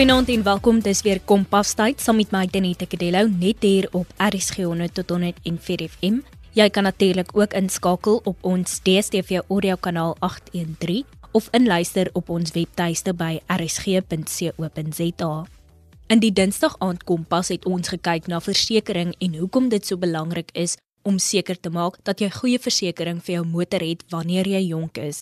Goeienaand en welkom. Dis weer Kompas tyd saam met my Denita Kadello net hier op RSG 100 tot 104 FM. Jy kan natuurlik ook inskakel op ons DStv audio kanaal 813 of inluister op ons webtuiste by rsg.co.za. In die Dinsdag aand Kompas het ons gekyk na versekerings en hoekom dit so belangrik is om seker te maak dat jy goeie versekerings vir jou motor het wanneer jy jonk is.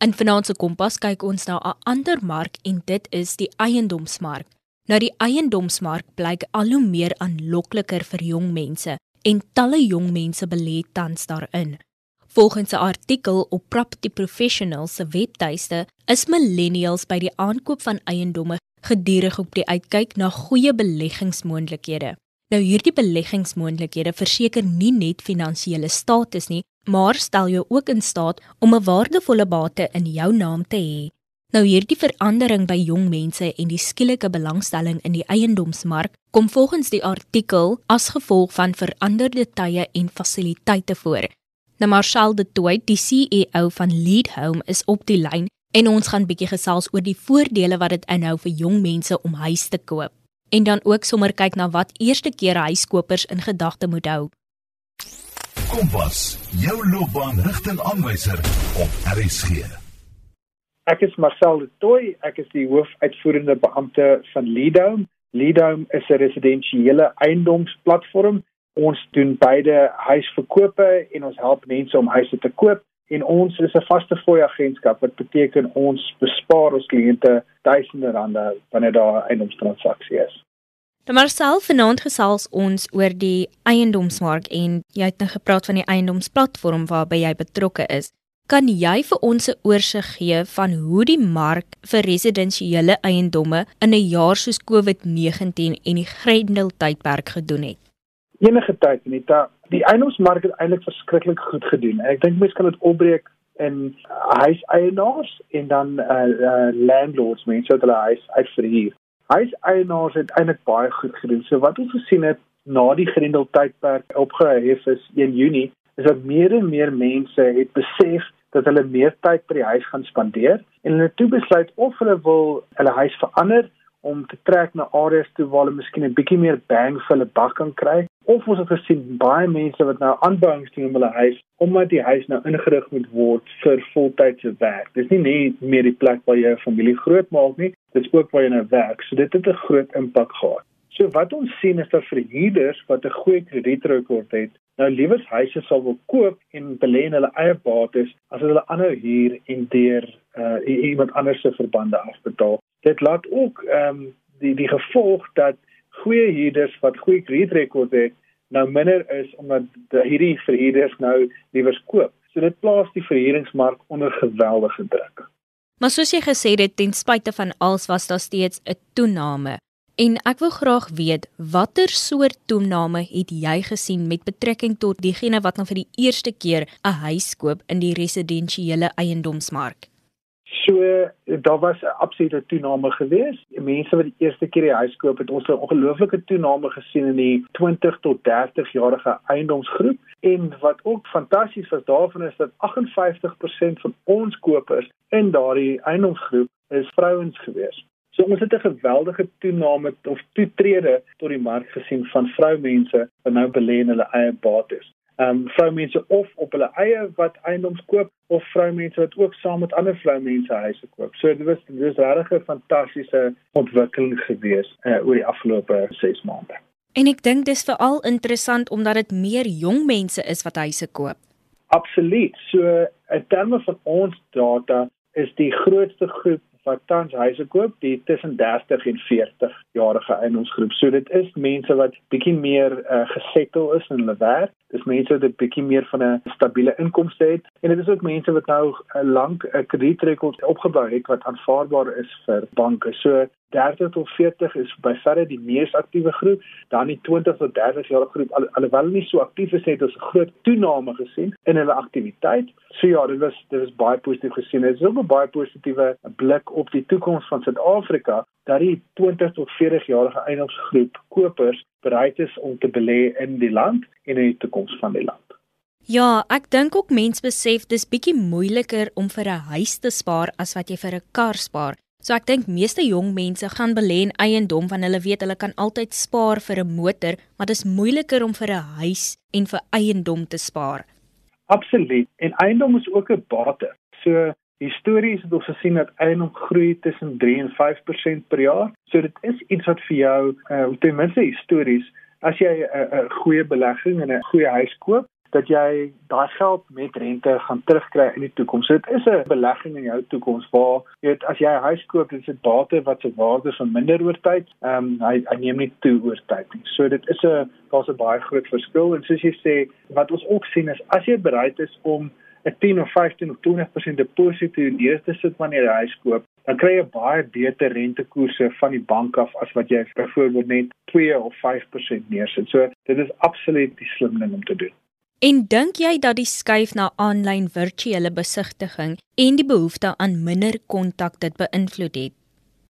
In Finansie Kompas kyk ons na 'n ander mark en dit is die eiendomsmark. Nou die eiendomsmark blyk al hoe meer aanlokliker vir jong mense en talle jong mense belê tans daarin. Volgens 'n artikel op Property Professionals se webtuiste is millennials by die aankoop van eiendomme gedurig op die uitkyk na goeie beleggingsmoontlikhede. Nou hierdie beleggingsmoontlikhede verseker nie net finansiële status nie, maar stel jou ook in staat om 'n waardevolle bate in jou naam te hê. Nou hierdie verandering by jong mense en die skielike belangstelling in die eiendomsmark kom volgens die artikel as gevolg van veranderde tye en fasiliteite voor. Nou Marshall de Toit, die CEO van Lead Home is op die lyn en ons gaan bietjie gesels oor die voordele wat dit inhou vir jong mense om huis te koop. En dan ook sommer kyk na wat eerste keer huiskopers in gedagte moet hou. Kompas, jou loopbaanrigtingaanwyser op RSG. Ek is Marcel de Tooi, ek is die hoofuitvoerende beampte van Leadome. Leadome is 'n residensiële eiendomsplatform. Ons doen beide huisverkope en ons help mense om huise te koop en ons is 'n vaste fooi agentskap wat beteken ons bespaar ons kliënte duisende rande wanneer daar 'n eiendomstransaksie is. Dan maar self vanaand gesels ons oor die eiendomsmark en jy het nou gepraat van die eiendomsplatform waarby jy betrokke is. Kan jy vir ons 'n oorsig gee van hoe die mark vir residensiële eiendomme in 'n jaar soos COVID-19 en die Grendeltydperk gedoen het? Enige tyd net da die eiendomsmark het eintlik verskriklik goed gedoen. Ek dink mense kan dit opbreek in huiseienaars en dan uh, uh landlords, mense wat hulle huis uitverhuur huiseienaars het eintlik baie goed gedoen. So wat ons gesien het na die Grendel tydperk opgehef is 1 Junie, is dat meer en meer mense het besef dat hulle meer tyd by die huis gaan spandeer en hulle toe besluit of hulle wil hulle huis verander om te trek na areas toe waar hulle miskien 'n bietjie meer bang vir hulle bak kan kry of ons het gesien baie mense wat nou aanbouings doen in hulle huis omdat die huis nou ingerig moet word vir voltydse werk. Dis nie net meer die plek waar jy 'n familie grootmaak nie, dit is ook waar jy nou werk. So dit het 'n groot impak gehad. So wat ons sien is dat vir huurders wat 'n goeie kredietrekord het, nou liewers huise sal wil koop en belê in hulle eie bates as hulle aanhou huur en deur uh, iemand anders se verbande afbetaal dit laat ook ehm um, die die gevolg dat goeie huurders wat goeie kredietrekord het nou minder is omdat hierdie verhuurders nou liewer koop. So dit plaas die verhuuringsmark onder geweldige druk. Maar soos jy gesê het, ten spyte van alles was daar steeds 'n toename. En ek wil graag weet watter soort toename het jy gesien met betrekking tot diegene wat nou vir die eerste keer 'n huis koop in die residensiële eiendomsmark? So daar was 'n absolute toename gewees. Mense wat die eerste keer die huis koop, het ons 'n ongelooflike toename gesien in die 20 tot 30 jarige eiendomsgroep. En wat ook fantasties was daarvan is dat 58% van ons kopers in daardie eiendomsgroep is vrouens gewees. So ons het 'n geweldige toename of toetrede tot die mark gesien van vroumense wat nou belê in hulle eie bates ehm um, vroumense of op hulle eie wat eiendoms koop of vroumense wat ook saam met ander vroumense huise koop. So dit was dit was regtig 'n fantastiese ontwikkeling gewees uh, oor die afgelope 6 maande. En ek dink dis veral interessant omdat dit meer jong mense is wat huise koop. Absoluut. So in terme van ons data is die grootste groep wat tans huise koop, die tussen 30 en 40 jarige eiendomsgroep. So dit is mense wat bietjie meer uh, gesettel is in hulle werk. Dis mense wat 'n bietjie meer van 'n stabiele inkomste het en dit is ook mense wat nou 'n uh, lank 'n uh, kredietrekord opgebou het wat aanvaarbaar is vir banke. So 30 tot 40 is by verre die mees aktiewe groep, dan die 20 tot 30 jarige groep al, alhoewel nie so aktief is het ons 'n groot toename gesien in hulle aktiwiteit. So ja, dit was dit was baie positief gesien. Dit is ook 'n baie positiewe blik op die toekoms van Suid-Afrika dat die 20 tot 40 jarige eiendomsgroep kopers bereid is om te belê in die land en in die toekoms van die land. Ja, ek dink ook mense besef dis bietjie moeiliker om vir 'n huis te spaar as wat jy vir 'n kar spaar. So ek dink meeste jong mense gaan belê in eiendom want hulle weet hulle kan altyd spaar vir 'n motor, maar dit is moeiliker om vir 'n huis en vir eiendom te spaar. Absoluut. En eiendom is ook 'n bate. So histories het ons gesien dat eiendom groei tussen 3 en 5% per jaar. So dit is iets wat vir jou, uh, ten minste histories, as jy 'n goeie belegging en 'n goeie huis koop, dat jy daai geld met rente gaan terugkry in die toekoms. So dit is 'n belegging in jou toekoms waar jy weet as jy 'n huis koop, dis 'n bate wat se waarde verminder oor tyd. Ehm um, hy, hy neem nie toe oor tyd nie. So dit is 'n daar's 'n baie groot verskil en soos jy sê, wat ons ook sien is as jy bereid is om 'n 10 of 15 of 20% deposito neer te sit wanneer jy 'n huis koop, dan kry jy baie beter rentekoerse van die bank af as wat jy byvoorbeeld net 2 of 5% neersit. So dit is absoluut die slim ding om te doen. En dink jy dat die skuif na aanlyn virtuele besigtiging en die behoefte aan minder kontak dit beïnvloed het?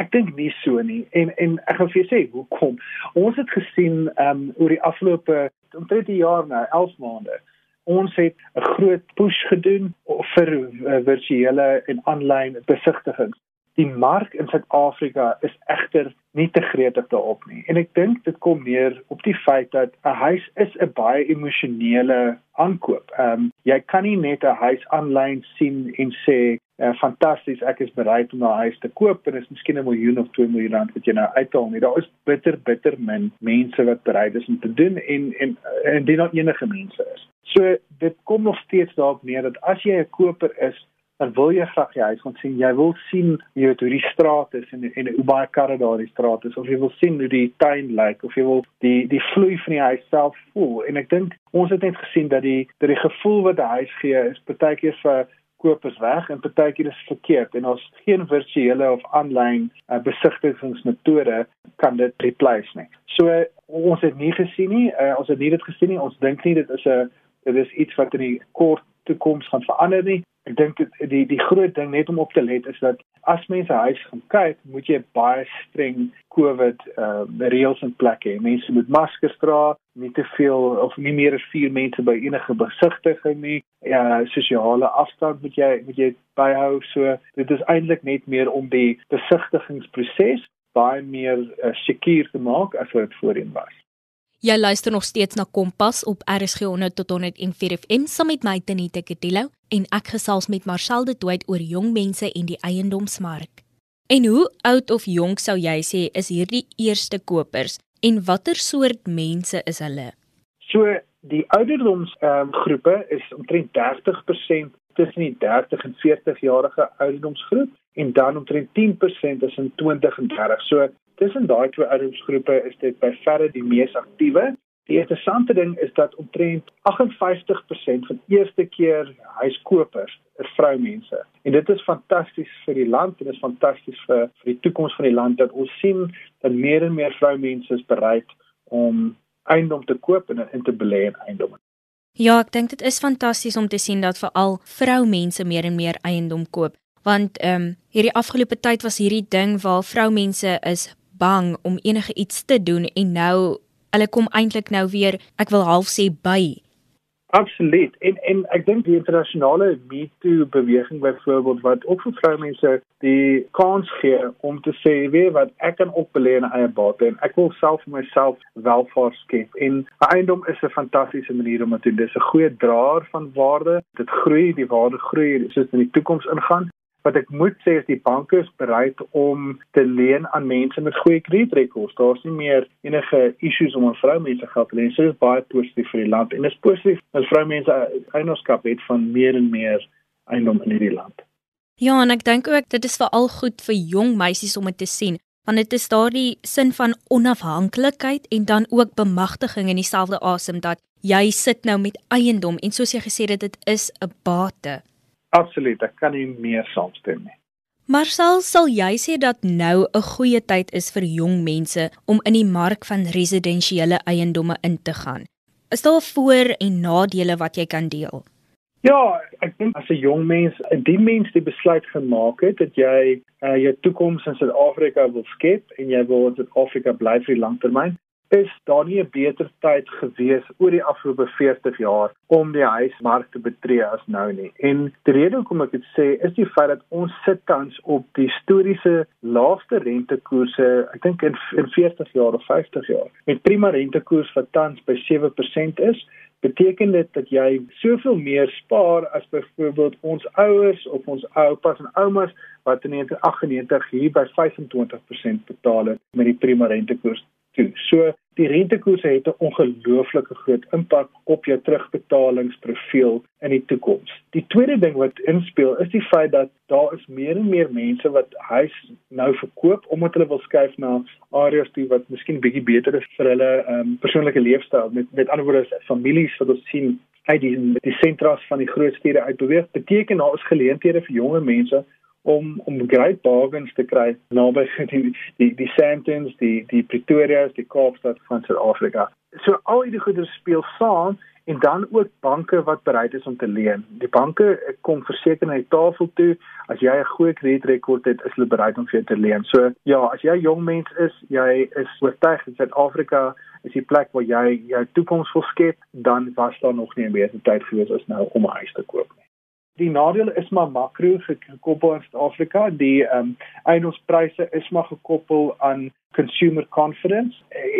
Ek dink nie so nie. En en ek gaan vir jou sê hoekom. Ons het gesien ehm um, oor die afgelope omtrent 'n jaar nou, 11 maande. Ons het 'n groot push gedoen vir uh, virtuele en aanlyn besigtigings. Die mark in Suid-Afrika is egter nie te gretig daarop nie. En ek dink dit kom neer op die feit dat 'n huis is 'n baie emosionele aankoop. Ehm um, jy kan nie net 'n huis aanlyn sien en sê uh, fantasties, ek is bereid om 'n huis te koop en dit is miskien 'n miljoen of 2 miljoen rand wat jy nou uithaal nie. Daar is bitter bitter min mense wat bereid is om te doen en en en dit nie enige mense is. So dit kom nog steeds daarop neer dat as jy 'n koper is dan wil jy graag jy huis gaan sien. Jy wil sien jy weet hoe die straat is en en hoe baie karre daar in die straat is of jy wil sien hoe die tuin lyk of jy wil die die vloei van die huis self voel. En ek dink ons het net gesien dat die dat die gevoel wat 'n huis gee is baie keer vir kopers weg en baie keer is verkeerd en ons geen virtuele of aanlyn uh, besigtigingsmetode kan dit replace nie. So uh, ons het nie gesien nie, uh, ons het nie dit gesien nie. Ons dink nie dit is 'n dit is iets wat in die kort toekoms gaan verander nie. Ek dink die die groot ding net om op te let is dat as mense huis gaan kyk, moet jy baie streng COVID uh reëls in plek hê. Mense moet maskers dra, nie te veel of nie meer as 4 mense by enige besigtiging nie. Ja, sosiale afstand moet jy moet jy byhou. So dit is eintlik net meer om die besigtigingsproses baie meer uh, seker te maak as wat dit voorheen was. Jy luister nog steeds na Kompas op RSG 100 tot 104 FM saam met my Tenita Ketilo en ek gesels met Marcel de Toit oor jong mense en die eiendomsmark. En hoe oud of jonk sou jy sê is hierdie eerste kopers en watter soort mense is hulle? So die ouderdoms ehm um, groepe is omtrent 30% tussen die 30 en 40 jarige ouderdomsgroep en dan omtrent 10% is in 20 en 30. So tussen daai twee ouderdomsgroepe is dit by verre die mees aktiewe. Die interessante ding is dat omtrent 58% van eerste keer huiskopers is vroumense. En dit is fantasties vir die land en dit is fantasties vir vir die toekoms van die land dat ons sien dat meer en meer vroumense is bereid om eiendom te koop en in te belê in eiendom. Ja, ek dink dit is fantasties om te sien dat veral vroumense meer en meer eiendom koop want ehm um, hierdie afgelope tyd was hierdie ding waar vroumense is bang om enige iets te doen en nou hulle kom eintlik nou weer ek wil half sê by Absoluut. En en ek dink die internasionale Me Too beweging byvoorbeeld wat ook vir vroumense die kans gee om te sê weet wat ek kan ook belê in eie bate en ek wil self vir myself welvaart skep. En eiendom is 'n fantastiese manier om dit te doen. Dis 'n goeie draer van waarde. Dit groei, die waarde groei soos in die toekoms ingaan wat ek moet sê is die banke is bereid om te leen aan mense met goeie kredietrekords. Daar's nie meer enige issues om aan vroumense geld te leen. So dit is baie positief vir die land en dit is positief dat vroumense eienaarskap het van meer en meer eiendom in hierdie land. Ja, en ek dink ook dit is veral goed vir jong meisies om dit te sien, want dit is daardie sin van onafhanklikheid en dan ook bemagtiging in dieselfde asem dat jy sit nou met eiendom en soos jy gesê het dit is 'n bate. Absoluut, ek kan nie meer saamstem nie. Marcel, sal jy sê dat nou 'n goeie tyd is vir jong mense om in die mark van residensiële eiendomme in te gaan? Is daar voor- en nadele wat jy kan deel? Ja, ek dink as 'n jong mens, die mens die besluit gemaak het dat jy uh, jou toekoms in Suid-Afrika wil skep en jy wil in Suid-Afrika bly vir die langtermyn, is daar nie 'n beter tyd gewees oor die afgelope 40 jaar om die huismark te betree as nou nie. En die rede hoekom ek dit sê is die feit dat ons sit tans op die historiese laagste rentekoerse, ek dink in in 40 jaar of 50 jaar. Met prima rentekoers wat tans by 7% is, beteken dit dat jy soveel meer spaar as byvoorbeeld ons ouers of ons oupas en oumas wat in 1998 hier by 25% betaal het met die prima rentekoers toe. So die rentekoerse het 'n ongelooflike groot impak op jou terugbetalingsprofiel in die toekoms. Die tweede ding wat inspel is die feit dat daar is meer en meer mense wat huis nou verkoop omdat hulle wil skuif na areas toe wat miskien bietjie beter is vir hulle um, persoonlike leefstyl. Met met ander woorde, families wat ons sien uit die die sentras van die groot stede uitbeweeg, beteken daar is geleenthede vir jonger mense om om great bargains te kry naby die die die Sandtons, die die Pretoria's, die Kaapstad van Suid-Afrika. So al hierdie goeder speel saam en dan ook banke wat bereid is om te leen. Die banke kom verseker na die tafel toe as jy 'n goeie kredietrekord het, is hulle bereid om vir jou te leen. So ja, as jy 'n jong mens is, jy is oortuig dat Suid-Afrika is die plek waar jy jou toekoms wil skep, dan was daar nog nie 'n beter tyd gewees as nou om 'n huis te koop nie. Die nadeel is maar makro gekoppel aan Suid-Afrika. Die ehm um, eiendomspryse is maar gekoppel aan consumer confidence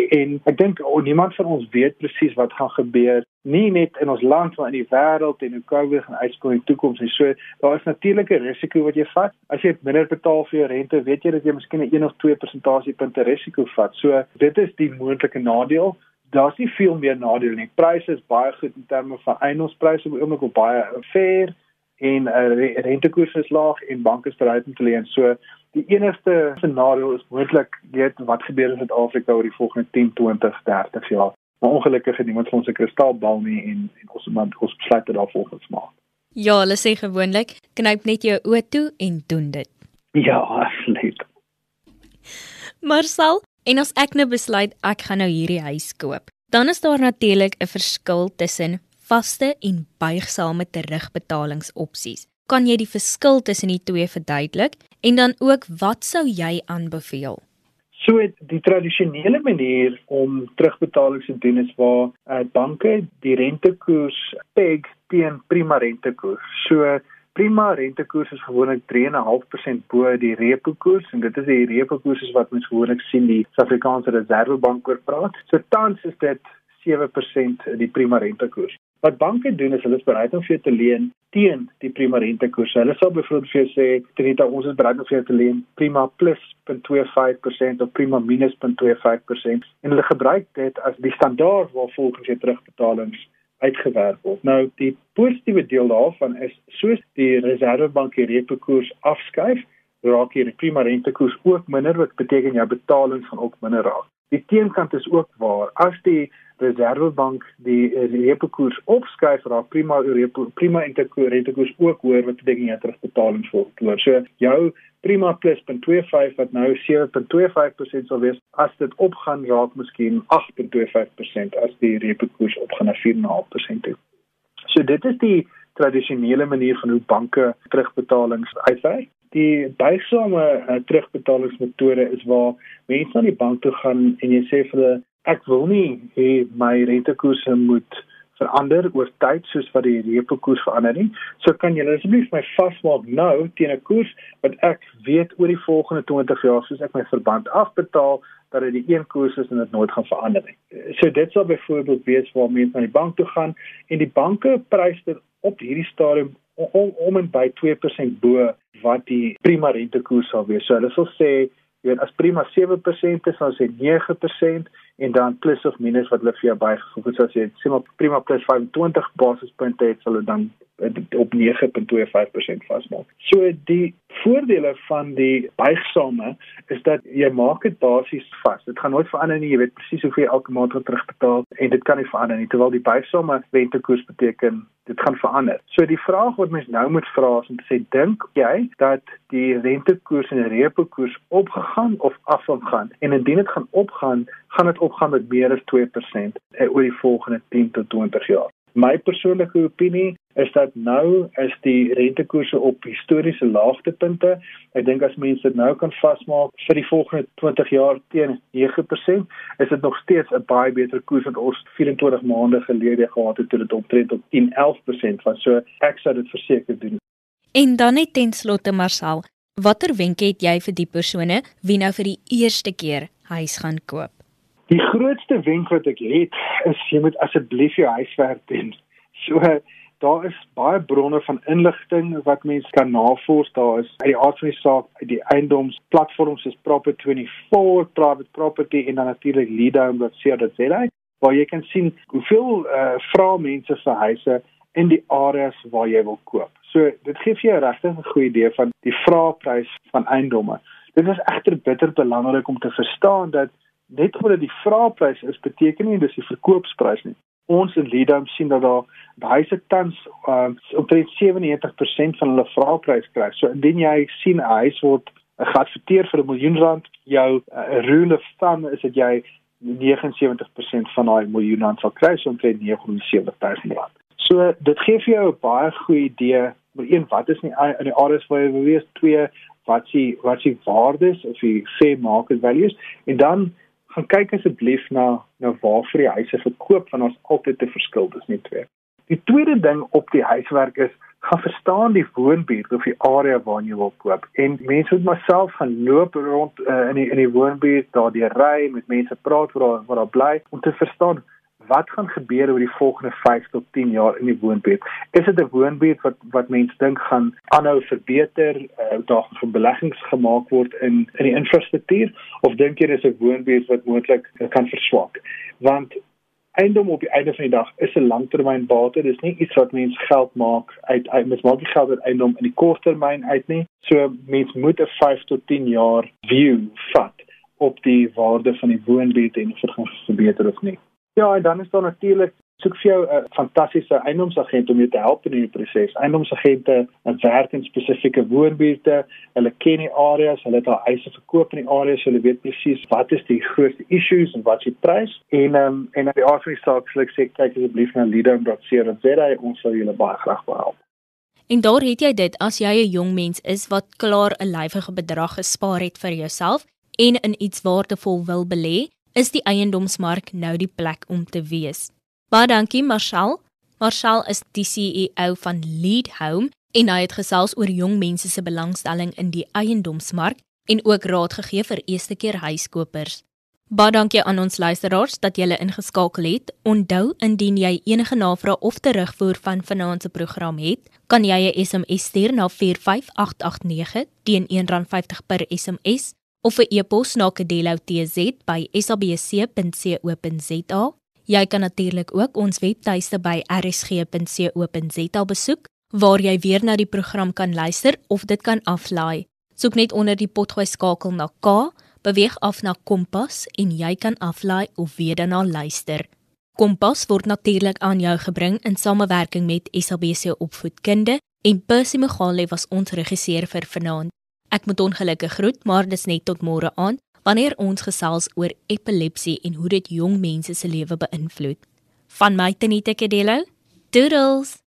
en ek dink oh, niemand van ons weet presies wat gaan gebeur nie net in ons land maar in die wêreld en hoe COVID gaan uitspeel in die toekoms. En so daar is natuurlike risiko wat jy vat. As jy minder betaal vir jou rente, weet jy dat jy miskien 'n 1 of 2 persentasiepunte risiko vat. So dit is die moontlike nadeel daar's nie veel meer nadele nie. Pryse is baie goed in terme van eiendomspryse, op oomblik op baie fair en uh, rentekoers is laag en banke is bereid om te leen. So die enigste scenario is moontlik weet wat gebeur in Suid-Afrika oor die volgende 10, 20, 30 jaar. Maar ongelukkig het niemand ons 'n kristalbal nie en, en ons moet ons besluit dit daarvolgens maak. Ja, hulle sê gewoonlik, knyp net jou oë toe en doen dit. Ja, absoluut. Marcel, en as ek nou besluit ek gaan nou hierdie huis koop, dan is daar natuurlik 'n verskil tussen vaste en buigsame terugbetalings-opsies. Kan jy die verskil tussen die twee verduidelik en dan ook wat sou jy aanbeveel? So die tradisionele manier om terugbetalings te doen is waar uh, banke die rentekoers peg teen prima rentekoers. So prima rentekoers is gewoonlik 3.5% bo die repo koers en dit is die repo koers wat mens gewoonlik sien die Suid-Afrikaanse Reservebank oor praat. So tans is dit 7% die prima rentekoers. Wat banke doen is hulle is bereid om vir jou te leen teen die prima rentekoers. Hulle sal byvoorbeeld vir jou sê, "Tenita, ons is bereid om vir jou te leen prima plus 0.25% of prima minus 0.25% en hulle gebruik dit as die standaard waar volgens jy terugbetalings uitgewerk word. Nou die positiewe deel daarvan is soos die Reservebank die repo koers afskuif, raak hier die prima rentekoers ook minder wat beteken jou betalings gaan ook minder raak. Die teenkant is ook waar as die Reservebank die repo koers opskuif raak prima repo prima rentekoers ook hoor wat beteken jy terugbetalings vir. So jou prima plus 0.25 wat nou 7.25% sal wees as dit opgaan raak miskien 8.25% as die repo koers opgaan na 4.5% toe. So dit is die tradisionele manier van hoe banke terugbetalings uitwerk. Die buigsame uh, terugbetalingsmetode is waar mense aan die bank toe gaan en jy sê vir hulle ek wil nie hê my rentekoerse moet verander oor tyd soos wat die repo koers verander nie. So kan julle asseblief my vasmaak nou teen 'n koers wat ek weet oor die volgende 20 jaar soos ek my verband afbetaal dat dit die een koers is en dit nooit gaan verander nie. So dit sal byvoorbeeld wees waar mense na die bank toe gaan en die banke prys dit op hierdie stadium om om en by 2% bo wat die prima rentekoers sal wees. So hulle sal sê jy weet as prima 7% is dan sê 9% en dan plus of minus wat hulle vir jou bygevoeg het soos jy sê maar prima plus 25 basispunte het hulle dan op 9.25% vasmaak. So die voordele van die buigsame is dat jy maak dit basies vas. Dit gaan nooit verander nie. Jy weet presies hoeveel jy elke maand moet terugbetaal en dit kan nie verander nie terwyl die buigsame rentekoers beteken dit gaan verander. So die vraag wat mens nou moet vra is om te sê dink jy dat die rentekoers en die repo koers opgegaan of afgegaan en indien dit gaan opgaan, gaan dit opgaan met meer as 2% oor die volgende 10 tot 20 jaar. My persoonlike opinie is dat nou is die rentekoerse op historiese laagtepunte. Ek dink as mense dit nou kan vasmaak vir die volgende 20 jaar teen 9%, is dit nog steeds 'n baie beter koers wat ons 24 maande gelede gehad het toe dit omtrent op 10-11% was. So ek sou dit verseker doen. En dan net ten slotte Marcel, watter wenke het jy vir die persone wie nou vir die eerste keer huis gaan koop? Die grootste wenk wat ek het is jy moet asseblief jou huiswerk doen. So daar is baie bronne van inligting wat mense kan navors. Daar is uit die aard van die saak die eiendomsplatforms soos Property24, Private Property en dan natuurlik Leadhome.co.za waar jy kan sien hoeveel uh, vra mense vir huise in die areas waar jy wil koop. So dit gee vir jou regtig 'n goeie idee van die vraagprys van eiendomme. Dit is egter bitter belangrik om te verstaan dat net omdat die vraagprys is beteken nie dis die verkoopsprys nie ons in Leadom sien dat daar daai se tans um, omtrent 97% van hulle vraagprys kry. So indien jy sien 'n huis word geadverteer vir 'n miljoen rand, jou uh, rule of thumb is dat jy 79% van daai miljoen rand sal kry, so omtrent 970 000 rand. So dit gee vir jou 'n baie goeie idee, maar een wat is nie in die areas waar jy wil wees, twee wat s'ie wat s'ie waardes of die fair market values en dan gaan kyk asseblief na na waar vir die huise verkoop want ons altyd 'n verskil dis nie twee. Die tweede ding op die huiswerk is gaan verstaan die woonbuurt of die area waar jy wil koop en mense moet maar self gaan loop rond uh, in die in die woonbuurt daar die ry met mense praat daar waar daar bly om te verstaan wat gaan gebeur oor die volgende 5 tot 10 jaar in die woonbuurt? Is dit 'n woonbuurt wat wat mense dink gaan aanhou verbeter, uh, daar gaan beleggings gemaak word in in die infrastruktuur of dink jy dis 'n woonbuurt wat moontlik kan verswak? Want eiendom op die einde van die dag is 'n langtermynbate. Dis nie iets wat mense geld maak uit uit mens maak nie geld uit eiendom in die korttermyn uit nie. So mense moet 'n 5 tot 10 jaar view vat op die waarde van die woonbuurt en of dit gaan verbeter of nie. Ja, en dan is daar natuurlik soek vir jou 'n fantastiese eiendomsagent om jou te help in die proses. Eiendomsagente werk in spesifieke woonbuurte. Hulle ken die areas, hulle het al eise verkoop in die areas, hulle weet presies wat is die grootste issues en wat is die prys. En ehm um, en op die aard van die saak sal ek sê kyk asseblief na leader.co.za ons sal julle baie graag help. En daar het jy dit as jy 'n jong mens is wat klaar 'n lywige bedrag gespaar het vir jouself en in iets waardevol wil belê, is die eiendomsmark nou die plek om te wees. Baie dankie Marshall. Marshall is die CEO van Lead Home en hy het gesels oor jong mense se belangstelling in die eiendomsmark en ook raad gegee vir eerste keer huiskopers. Baie dankie aan ons luisteraars dat julle ingeskakel het. Onthou indien jy enige navrae of terugvoer van vanaand se program het, kan jy 'n SMS stuur na 45889 teen R1.50 per SMS of 'n e-pos na kedeloutz@sabc.co.za. Jy kan natuurlik ook ons webtuiste by rsg.co.za besoek waar jy weer na die program kan luister of dit kan aflaai. Soek net onder die potgooi skakel na K, beweeg af na Kompas en jy kan aflaai of weer daarna luister. Kompas word natuurlik aan jou gebring in samewerking met SABC Opvoedkunde en Percy Mogale was ons regisseur vir vanaand. Ek moet ongelukkig groet, maar dis net tot môre aand wanneer ons gesels oor epilepsie en hoe dit jong mense se lewe beïnvloed. Van my Tenita Kedelo. Doodles.